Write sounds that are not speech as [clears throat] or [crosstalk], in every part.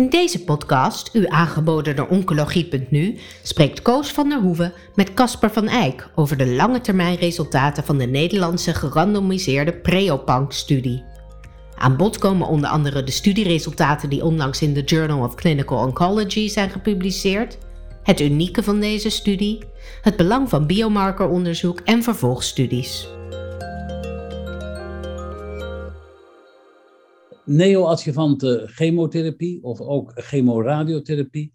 In deze podcast, u aangeboden door Oncologie.nu, spreekt Koos van der Hoeven met Casper van Eyck over de lange termijn resultaten van de Nederlandse gerandomiseerde Preopank-studie. Aan bod komen onder andere de studieresultaten die onlangs in de Journal of Clinical Oncology zijn gepubliceerd, het unieke van deze studie, het belang van biomarkeronderzoek en vervolgstudies. Neoadjuvante chemotherapie of ook chemoradiotherapie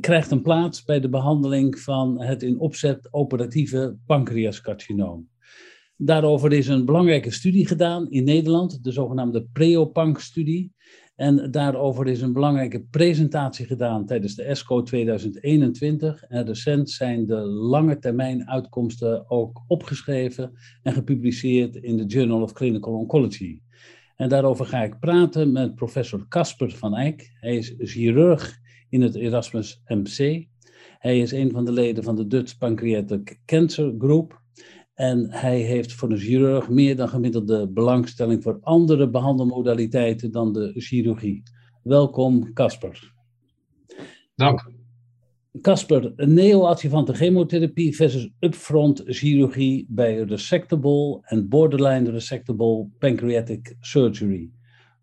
krijgt een plaats bij de behandeling van het in opzet operatieve pancreascarcinoom. Daarover is een belangrijke studie gedaan in Nederland, de zogenaamde PreOPanc-studie. En daarover is een belangrijke presentatie gedaan tijdens de ESCO 2021. En recent zijn de lange termijn uitkomsten ook opgeschreven en gepubliceerd in de Journal of Clinical Oncology. En daarover ga ik praten met professor Casper van Eyck. Hij is chirurg in het Erasmus MC. Hij is een van de leden van de Dutch Pancreatic Cancer Group. En hij heeft voor een chirurg meer dan gemiddelde belangstelling voor andere behandelmodaliteiten dan de chirurgie. Welkom, Casper. Dank. Casper, neoadjuvante chemotherapie versus upfront chirurgie bij resectable en borderline resectable pancreatic surgery.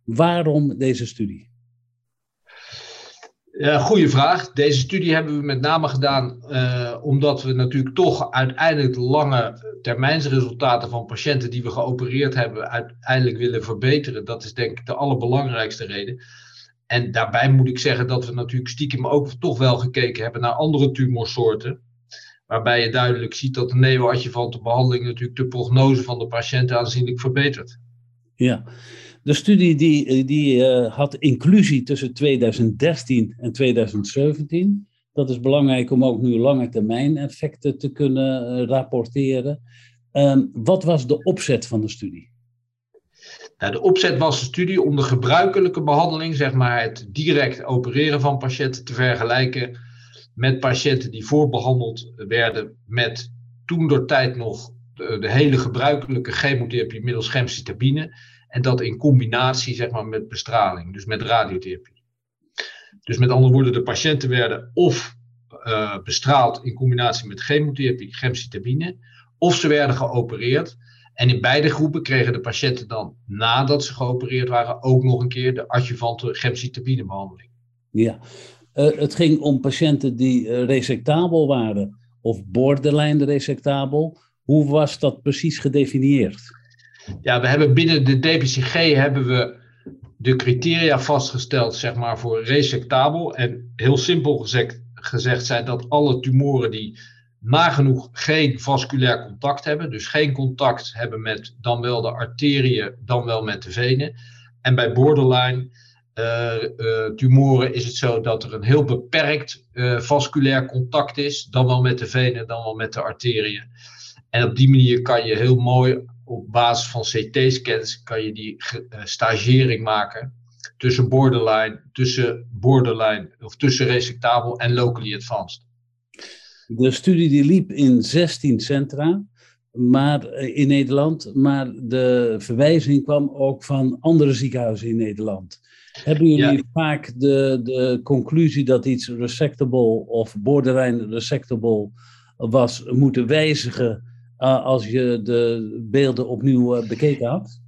Waarom deze studie? Ja, goede vraag. Deze studie hebben we met name gedaan uh, omdat we natuurlijk toch uiteindelijk lange termijnsresultaten van patiënten die we geopereerd hebben uiteindelijk willen verbeteren. Dat is denk ik de allerbelangrijkste reden. En daarbij moet ik zeggen dat we natuurlijk stiekem ook toch wel gekeken hebben naar andere tumorsoorten. Waarbij je duidelijk ziet dat de neoadjuvante behandeling natuurlijk de prognose van de patiënt aanzienlijk verbetert. Ja, de studie die, die uh, had inclusie tussen 2013 en 2017. Dat is belangrijk om ook nu lange termijn effecten te kunnen uh, rapporteren. Um, wat was de opzet van de studie? De opzet was de studie om de gebruikelijke behandeling, zeg maar het direct opereren van patiënten, te vergelijken met patiënten die voorbehandeld werden met toen door tijd nog de, hele gebruikelijke chemotherapie middels gemcitabine. En dat in combinatie zeg maar, met bestraling, dus met radiotherapie. Dus met andere woorden, de patiënten werden of uh, bestraald in combinatie met chemotherapie, gemcitabine, of ze werden geopereerd en in beide groepen kregen de patiënten dan, nadat ze geopereerd waren, ook nog een keer de adjuvante gemcitabinebehandeling. Ja, uh, het ging om patiënten die uh, resectabel waren of borderline resectabel. Hoe was dat precies gedefinieerd? Ja, we hebben binnen de DPCG hebben we de criteria vastgesteld, zeg maar, voor resectabel. En heel simpel gezegd, gezegd zijn dat alle tumoren die nagenoeg geen vasculair contact hebben. Dus geen contact hebben met dan wel de arteriën, dan wel met de venen. En bij borderline uh, uh, tumoren is het zo dat er een heel beperkt uh, vasculair contact is. Dan wel met de venen, dan wel met de arteriën. En op die manier kan je heel mooi op basis van CT-scans kan je die stagering maken tussen borderline, tussen borderline of tussen resectabel en locally advanced. De studie die liep in 16 centra maar, eh, in Nederland, maar de verwijzing kwam ook van andere ziekenhuizen in Nederland. Hebben jullie ja. vaak de, de conclusie dat iets resectable of borderline resectable was moeten wijzigen uh, als je de beelden opnieuw uh, bekeken had?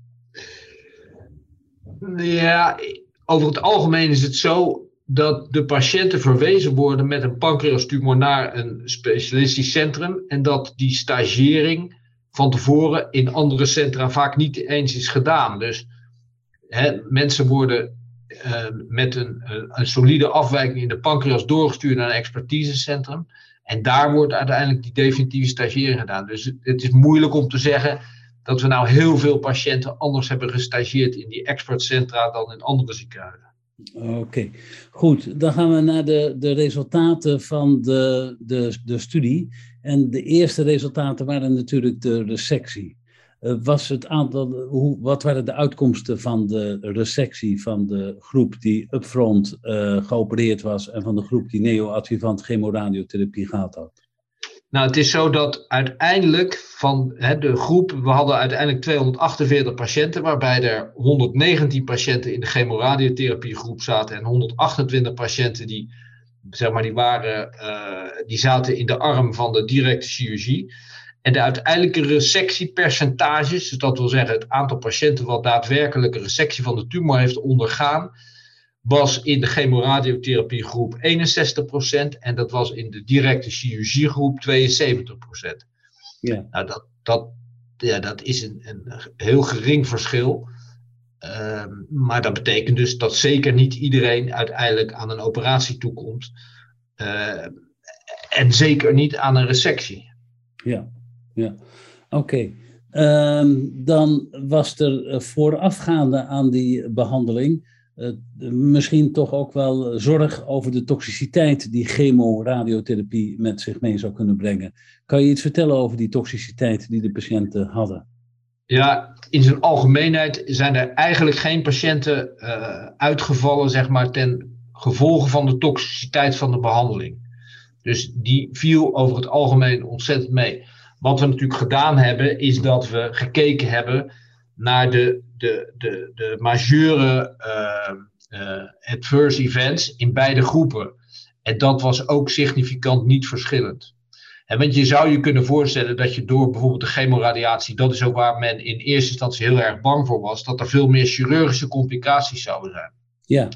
Ja, over het algemeen is het zo dat de patiënten verwezen worden met een pancreastumor naar een specialistisch centrum en dat die stagering van tevoren in andere centra vaak niet eens is gedaan. Dus hè, mensen worden uh, met een, een solide afwijking in de pancreas doorgestuurd naar een expertisecentrum. En daar wordt uiteindelijk die definitieve stagering gedaan. Dus het is moeilijk om te zeggen dat we nou heel veel patiënten anders hebben gestageerd in die expertcentra dan in andere ziekenhuizen. Oké, goed. Dan gaan we naar de, de resultaten van de, de, de studie. En de eerste resultaten waren natuurlijk de resectie. Uh, was het aantal, hoe, wat waren de uitkomsten van de resectie van de groep die upfront uh, geopereerd was en van de groep die neoadjuvant chemoradiotherapie gehad had? Nou, het is zo dat uiteindelijk van hè, de groep, we hadden uiteindelijk 248 patiënten, waarbij er 119 patiënten in de chemoradiotherapiegroep zaten en 128 patiënten die, zeg maar, die, waren, uh, die zaten in de arm van de directe chirurgie. En de uiteindelijke resectiepercentages, dus dat wil zeggen het aantal patiënten wat daadwerkelijk een resectie van de tumor heeft ondergaan, was in de chemoradiotherapiegroep 61% en dat was in de directe chirurgiegroep 72%. Ja. Nou, dat, dat, ja, dat is een, een heel gering verschil. Ehm, maar dat betekent dus dat zeker niet iedereen uiteindelijk aan een operatie toekomt. Uh, en zeker niet aan een resectie. Ja, ja. oké. Ehm, dan was er eh, voorafgaande aan die behandeling misschien toch ook wel zorg over de toxiciteit die chemoradiotherapie met zich mee zou kunnen brengen. Kan je iets vertellen over die toxiciteit die de patiënten hadden? Ja, in zijn algemeenheid zijn er eigenlijk geen patiënten uh, uitgevallen, zeg maar, ten gevolge van de toxiciteit van de behandeling. Dus die viel over het algemeen ontzettend mee. Wat we natuurlijk gedaan hebben, is dat we gekeken hebben naar de, de, de, de majeure uh, uh, adverse events in beide groepen. En dat was ook significant niet verschillend. En want je zou je kunnen voorstellen dat je door bijvoorbeeld de chemoradiatie, dat is ook waar men in eerste instantie heel erg bang voor was, dat er veel meer chirurgische complicaties zouden zijn. Ja.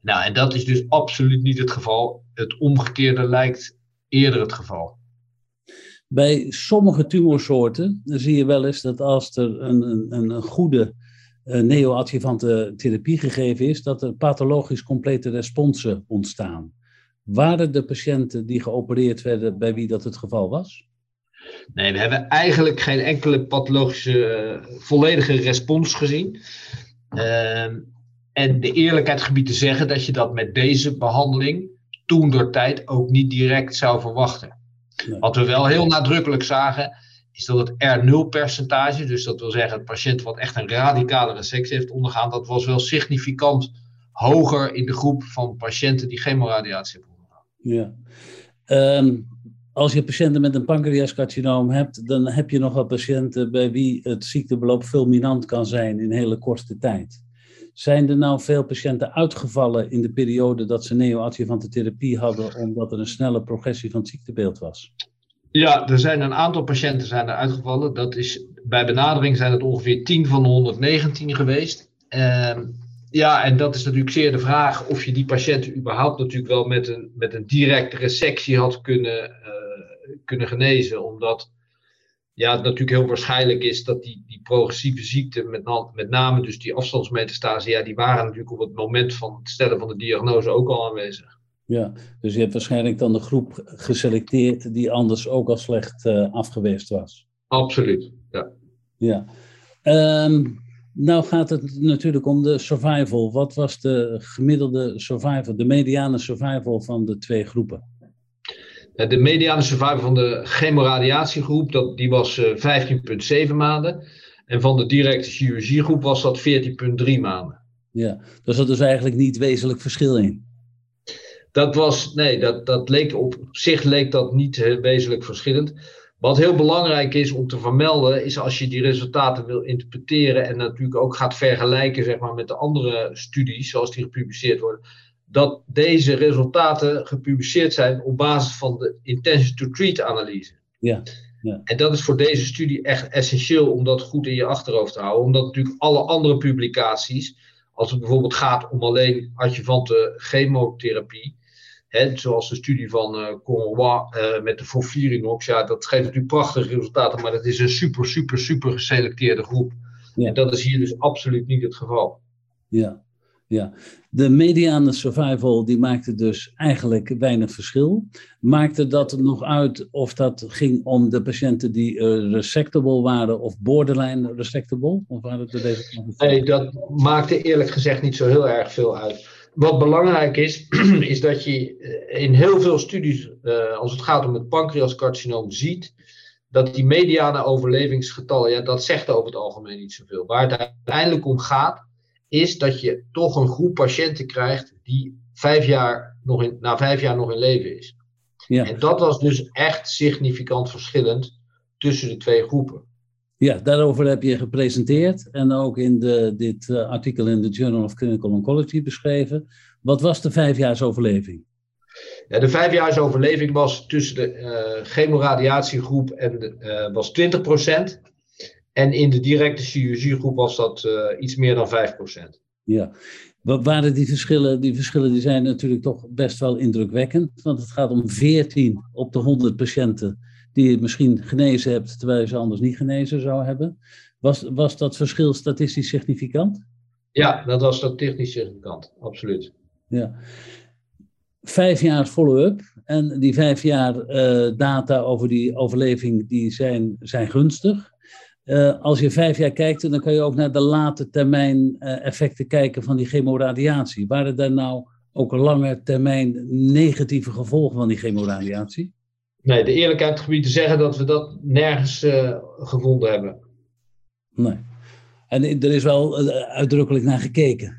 Nou, en dat is dus absoluut niet het geval. Het omgekeerde lijkt eerder het geval. Bij sommige tumorsoorten zie je wel eens dat als er een, een, een goede uh, neoadjuvante therapie gegeven is, dat er pathologisch complete responsen ontstaan. Waren de patiënten die geopereerd werden bij wie dat het geval was? Nee, we hebben eigenlijk geen enkele pathologische uh, volledige respons gezien. Uh, en de eerlijkheid gebied te zeggen dat je dat met deze behandeling toen door tijd ook niet direct zou verwachten. Wat we wel heel nadrukkelijk zagen, is dat het R0-percentage, dus dat wil zeggen het patiënt wat echt een radicale resectie heeft ondergaan, dat was wel significant hoger in de groep van patiënten die chemoradiatie hebben ondergaan. Ja. Um, als je patiënten met een pancreascarcinoom hebt, dan heb je nog wel patiënten bij wie het ziektebeloop fulminant kan zijn in hele korte tijd. Zijn er nou veel patiënten uitgevallen in de periode dat ze neoadjuvante therapie hadden, omdat er een snelle progressie van het ziektebeeld was? Ja, er zijn een aantal patiënten zijn er uitgevallen. Dat is, bij benadering zijn het ongeveer 10 van de 119 geweest. Uh, ja, en dat is natuurlijk zeer de vraag of je die patiënten überhaupt natuurlijk wel met een, met een directe resectie had kunnen, uh, kunnen genezen. Omdat ja, het natuurlijk heel waarschijnlijk is dat die, die progressieve ziekte, met, met name dus die afstandsmetastase, ja, die waren natuurlijk op het moment van het stellen van de diagnose ook al aanwezig. Ja, dus je hebt waarschijnlijk dan de groep geselecteerd die anders ook al slecht uh, afgeweest was. Absoluut, ja. Ja. Um, nou gaat het natuurlijk om de survival. Wat was de gemiddelde survival, de mediane survival van de twee groepen? De mediane survival van de chemoradiatiegroep, dat, die was 15,7 eh, maanden. En van de directe chirurgiegroep was dat 14,3 maanden. Ja, dus dat is eigenlijk niet wezenlijk verschil in. Dat was, nee, dat, dat leek op zich leek dat niet wezenlijk verschillend. Wat heel belangrijk is om te vermelden, is als je die resultaten wil interpreteren en natuurlijk ook gaat vergelijken zeg maar, met de andere studies zoals die gepubliceerd worden, dat deze resultaten gepubliceerd zijn op basis van de intention to treat analyse. Ja, ja. En dat is voor deze studie echt essentieel om dat goed in je achterhoofd te houden, omdat natuurlijk alle andere publicaties, als het bijvoorbeeld gaat om alleen adjuvante chemotherapie, Hè, zoals de studie van uh, Conroy uh, met de Fofirinox. Ja, dat geeft natuurlijk prachtige resultaten, maar dat is een super, super, super geselecteerde groep. Ja. En dat is hier dus absoluut niet het geval. Ja, ja. De mediane survival die maakte dus eigenlijk weinig verschil. Maakte dat nog uit of dat ging om de patiënten die uh, resectable waren of borderline resectable? Of waren het deze nee, dat maakte eerlijk gezegd niet zo heel erg veel uit wat belangrijk is, [clears throat] is dat je eh, in heel veel studies, uh, als het gaat om het pancreascarcinoom, ziet dat die mediane overlevingsgetallen, ja, dat zegt over het algemeen niet zoveel. Waar het uiteindelijk om gaat, is dat je toch een groep patiënten krijgt die vijf jaar nog in, na vijf jaar nog in leven is. Ja. En dat was dus echt significant verschillend tussen de twee groepen. Ja, daarover heb je gepresenteerd en ook in de, dit uh, artikel in de Journal of Clinical Oncology beschreven. Wat was de vijfjaarsoverleving? Ja, de vijfjaarsoverleving was tussen de uh, chemoradiatiegroep en uh, was 20%. En in de directe chirurgiegroep was dat iets meer dan 5%. Ja, wat waren die verschillen? Die verschillen die zijn natuurlijk toch best wel indrukwekkend. Want het gaat om 14 op de 100 patiënten die je misschien genezen hebt, terwijl je ze anders niet genezen zou hebben. Was, was dat verschil statistisch significant? Ja, dat was statistisch significant, absoluut. Ja. Vijf jaar follow-up en die vijf jaar uh, data over die overleving die zijn, zijn gunstig. Uh, als je vijf jaar kijkt, dan kan je ook naar de late termijn uh, effecten kijken van die chemoradiatie. Waren er nou ook lange termijn negatieve gevolgen van die chemoradiatie? Nee, de eerlijkheid gebied te zeggen dat we dat nergens uh, gevonden hebben. Nee. En er is wel uitdrukkelijk naar gekeken.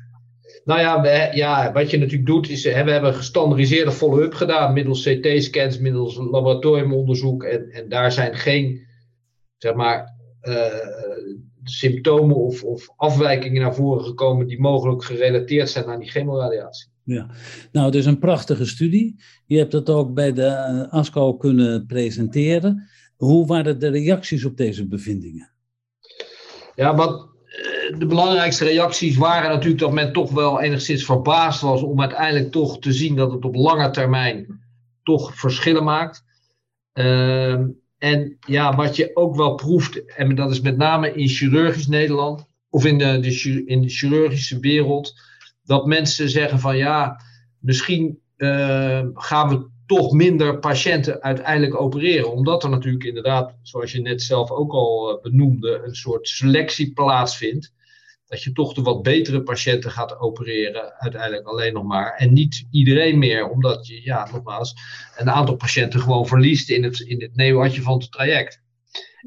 Nou ja, we, ja, wat je natuurlijk doet is, we hebben gestandardiseerde follow-up gedaan middels CT-scans, middels laboratoriumonderzoek. En, en daar zijn geen, zeg maar, symptomen of, of afwijkingen naar voren gekomen die mogelijk gerelateerd zijn aan die chemoradiatie. Ja, nou, het is een prachtige studie. Je hebt het ook bij de uh, ASCO kunnen presenteren. Hoe waren de reacties op deze bevindingen? Ja, wat de belangrijkste reacties waren natuurlijk dat men toch wel enigszins verbaasd was om uiteindelijk toch te zien dat het op lange termijn toch verschillen maakt. Uh, en ja, wat je ook wel proeft, en dat is met name in chirurgisch Nederland, of in de, de in chirurgische wereld, dat mensen zeggen van ja, misschien uh, gaan we toch minder patiënten uiteindelijk opereren. Omdat er natuurlijk inderdaad, zoals je net zelf ook al eh, benoemde, een soort selectie plaatsvindt. Dat je toch de wat betere patiënten gaat opereren, uiteindelijk alleen nog maar. En niet iedereen meer, omdat je, ja, nogmaals, een aantal patiënten gewoon verliest in het, in het neoadjuvante traject.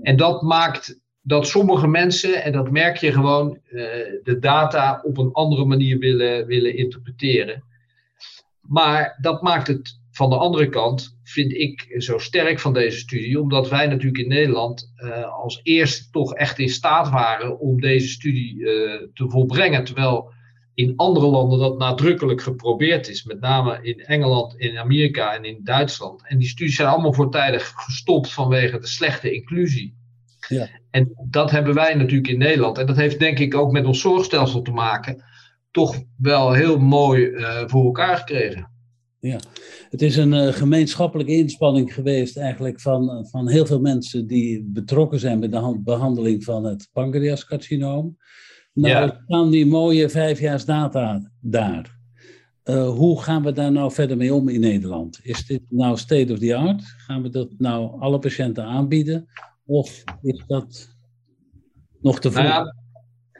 En dat maakt dat sommige mensen, en dat merk je gewoon, uh, de data op een andere manier willen, willen interpreteren. Maar dat maakt het van de andere kant, vind ik zo sterk van deze studie, omdat wij natuurlijk in Nederland uh, als eerste toch echt in staat waren om deze studie uh, te volbrengen. Terwijl in andere landen dat nadrukkelijk geprobeerd is, met name in Engeland, in Amerika en in Duitsland. En die studies zijn allemaal voortijdig gestopt vanwege de slechte inclusie. Ja. En dat hebben wij natuurlijk in Nederland. En dat heeft denk ik ook met ons zorgstelsel te maken. Toch wel heel mooi uh, voor elkaar gekregen. Ja, het is een uh, gemeenschappelijke inspanning geweest eigenlijk van, van heel veel mensen die betrokken zijn bij de behandeling van het pancreascarcinoom. Nou, ja. staan die mooie vijfjaars data daar. Uh, hoe gaan we daar nou verder mee om in Nederland? Is dit nou state of the art? Gaan we dat nou alle patiënten aanbieden? Of is dat nog te vroeg? Nou ja,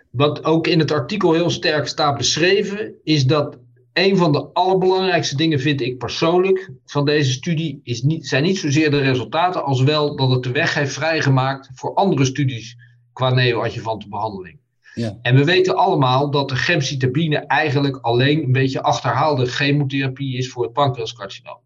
wat ook in het artikel heel sterk staat beschreven, is dat een van de allerbelangrijkste dingen vind ik persoonlijk van deze studie is niet, zijn niet zozeer de resultaten, als wel dat het de weg heeft vrijgemaakt voor andere studies qua neoadjuvante behandeling. Ja. En we weten allemaal dat de gemcitabine eigenlijk alleen een beetje achterhaalde chemotherapie is voor het pancreascarcinoom.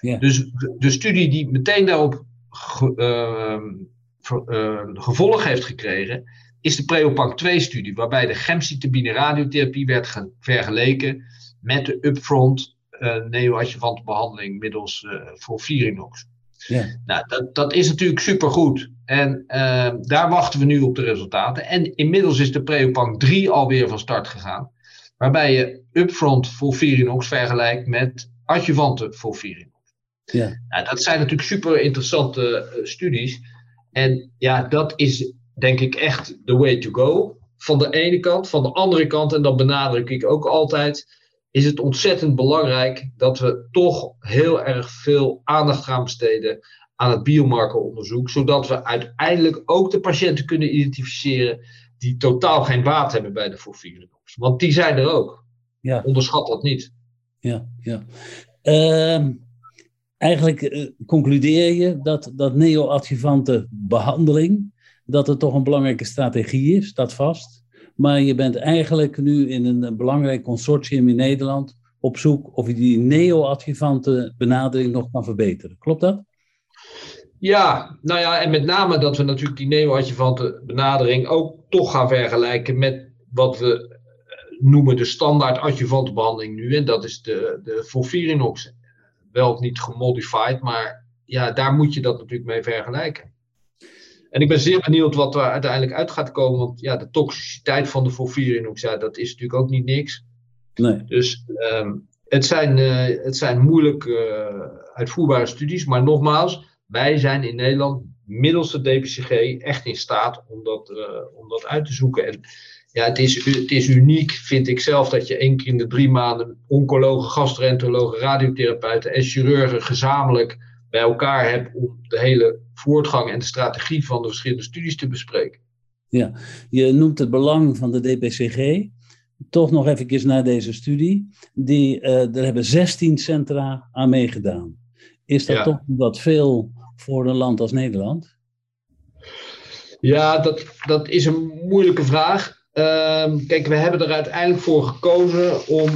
Ja. Dus de studie die meteen daarop ge, uh, uh, gevolg heeft gekregen, is de Preopanc 2-studie, waarbij de gemcitabine radiotherapie werd vergeleken met de upfront uh, neoadjuvante behandeling middels uh, Volfirinox. Ja. Nou, dat, dat is natuurlijk supergoed. En uh, daar wachten we nu op de resultaten. En inmiddels is de Preopanc 3 alweer van start gegaan. Waarbij je upfront Volfirinox vergelijkt met adjuvante Volfirinox. Ja. Nou, dat zijn natuurlijk super interessante uh, studies. En ja, dat is denk ik echt the way to go. Van de ene kant. Van de andere kant, en dat benadruk ik ook altijd is het ontzettend belangrijk dat we toch heel erg veel aandacht gaan besteden aan het biomarkeronderzoek, zodat we uiteindelijk ook de patiënten kunnen identificeren die totaal geen baat hebben bij de forfirinox. Want die zijn er ook. Ja. Onderschat dat niet. Ja, ja. Uh, eigenlijk uh, concludeer je dat, dat neoadjuvante behandeling, dat het toch een belangrijke strategie is, staat vast. Maar je bent eigenlijk nu in een belangrijk consortium in Nederland op zoek of je die neoadjuvante benadering nog kan verbeteren. Klopt dat? Ja, nou ja, en met name dat we natuurlijk die neoadjuvante benadering ook toch gaan vergelijken met wat we eh, noemen de standaard adjuvante behandeling nu. En dat is de, de. Wel niet gemodified, maar ja, daar moet je dat natuurlijk mee vergelijken. En ik ben zeer benieuwd wat er uiteindelijk uit gaat komen. Want ja, de toxiciteit van de Volvirinox, ja, dat is natuurlijk ook niet niks. Nee. Dus um, het, zijn, uh, het zijn moeilijk uh, uitvoerbare studies. Maar nogmaals, wij zijn in Nederland middels de DPCG echt in staat om dat, uh, om dat uit te zoeken. En ja, het is, het is uniek, vind ik zelf, dat je één keer in de drie maanden oncologen, gastroenterologen, radiotherapeuten en chirurgen gezamenlijk bij elkaar hebt om de hele voortgang en de strategie van de verschillende studies te bespreken. Ja, je noemt het belang van de DPCG. Toch nog even naar deze studie. Die, uh, er hebben 16 centra aan meegedaan. Is dat ja. toch wat veel voor een land als Nederland? Ja, dat, dat is een moeilijke vraag. Uh, kijk, we hebben er uiteindelijk voor gekozen om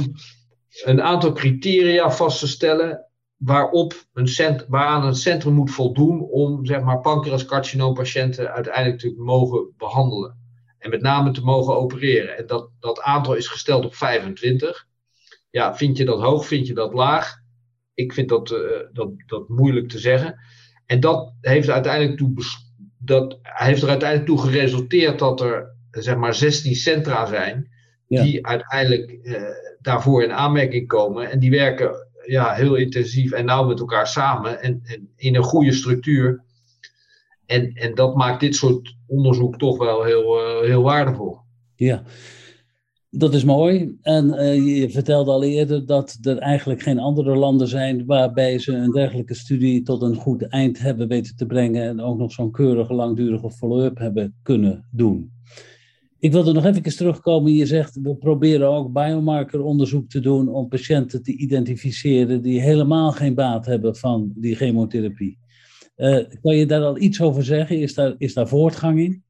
een aantal criteria vast te stellen waarop een cent, waaraan een centrum moet voldoen om zeg maar, pancreascarcinoompatiënten uiteindelijk te mogen behandelen. En met name te mogen opereren. En dat, dat aantal is gesteld op 25. Ja, vind je dat hoog, vind je dat laag? Ik vind dat, uh, dat, dat moeilijk te zeggen. En dat heeft, uiteindelijk toe, dat heeft er uiteindelijk toe geresulteerd dat er zeg maar 16 centra zijn. Ja. Die uiteindelijk uh, daarvoor in aanmerking komen. En die werken ja, heel intensief en nauw met elkaar samen en, in een goede structuur. En, en dat maakt dit soort onderzoek toch wel heel, uh, heel waardevol. Ja, dat is mooi. En uh, je vertelde al eerder dat er eigenlijk geen andere landen zijn waarbij ze een dergelijke studie tot een goed eind hebben weten te brengen en ook nog zo'n keurige langdurige follow-up hebben kunnen doen. Ik wilde nog even terugkomen. Je zegt, we proberen ook biomarkeronderzoek te doen om patiënten te identificeren die helemaal geen baat hebben van die chemotherapie. Uh, kan je daar al iets over zeggen? Is daar, is daar voortgang in?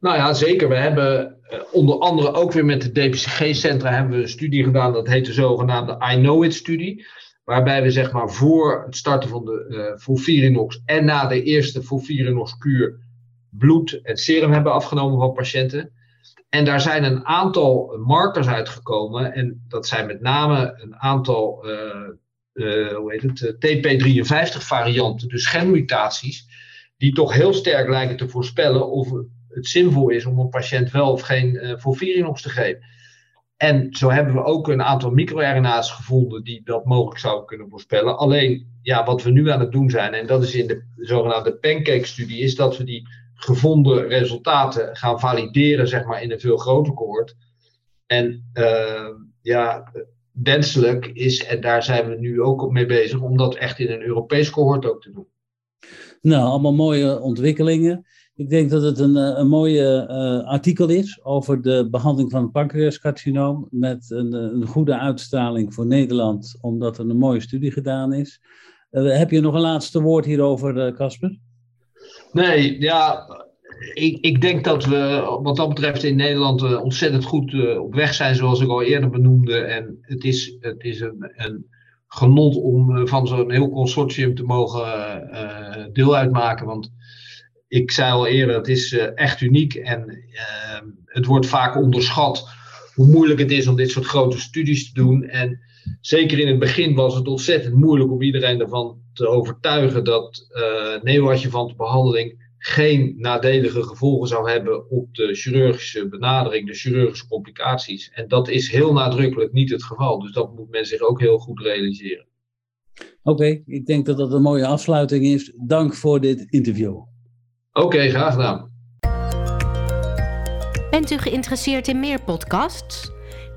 Nou ja, zeker. We hebben uh, onder andere ook weer met de DPCG-centra hebben we een studie gedaan. Dat heet de zogenaamde I Know It-studie. Waarbij we zeg maar voor het starten van de uh, en na de eerste Fulvirinox-kuur bloed en serum hebben afgenomen van patiënten. En daar zijn een aantal markers uitgekomen. En dat zijn met name een aantal uh, uh, hoe heet het, TP53 varianten, dus genmutaties, die toch heel sterk lijken te voorspellen of het zinvol is om een patiënt wel of geen uh, Volvirinox te geven. En zo hebben we ook een aantal microRNA's gevonden die dat mogelijk zouden kunnen voorspellen. Alleen, ja, wat we nu aan het doen zijn, en dat is in de zogenaamde pancake-studie, is dat we die gevonden resultaten gaan valideren, zeg maar, in een veel groter cohort. En uh, ja, wenselijk is, en daar zijn we nu ook mee bezig, om dat echt in een Europees cohort ook te doen. Nou, allemaal mooie ontwikkelingen. Ik denk dat het een, een mooie uh, artikel is over de behandeling van het pancreascarcinoom. Met een, een, goede uitstraling voor Nederland, omdat er een mooie studie gedaan is. Heb je nog een laatste woord hierover, Casper? Nee, ja, ik, ik, denk dat we wat dat betreft in Nederland uh, ontzettend goed uh, op weg zijn, zoals ik al eerder benoemde. En het is, het is een, een genot om uh, van zo'n heel consortium te mogen deel uitmaken. Want ik zei al eerder, het is echt uniek en het wordt vaak onderschat hoe moeilijk het is om dit soort grote studies te doen. En zeker in het begin was het ontzettend moeilijk om iedereen ervan te overtuigen dat uh, neoadjuvante behandeling geen nadelige gevolgen zou hebben op de chirurgische benadering, de chirurgische complicaties. En dat is heel nadrukkelijk niet het geval. Dus dat moet men zich ook heel goed realiseren. Oké, okay, ik denk dat dat een mooie afsluiting is. Dank voor dit interview. Oké, okay, graag gedaan. Bent u geïnteresseerd in meer podcasts?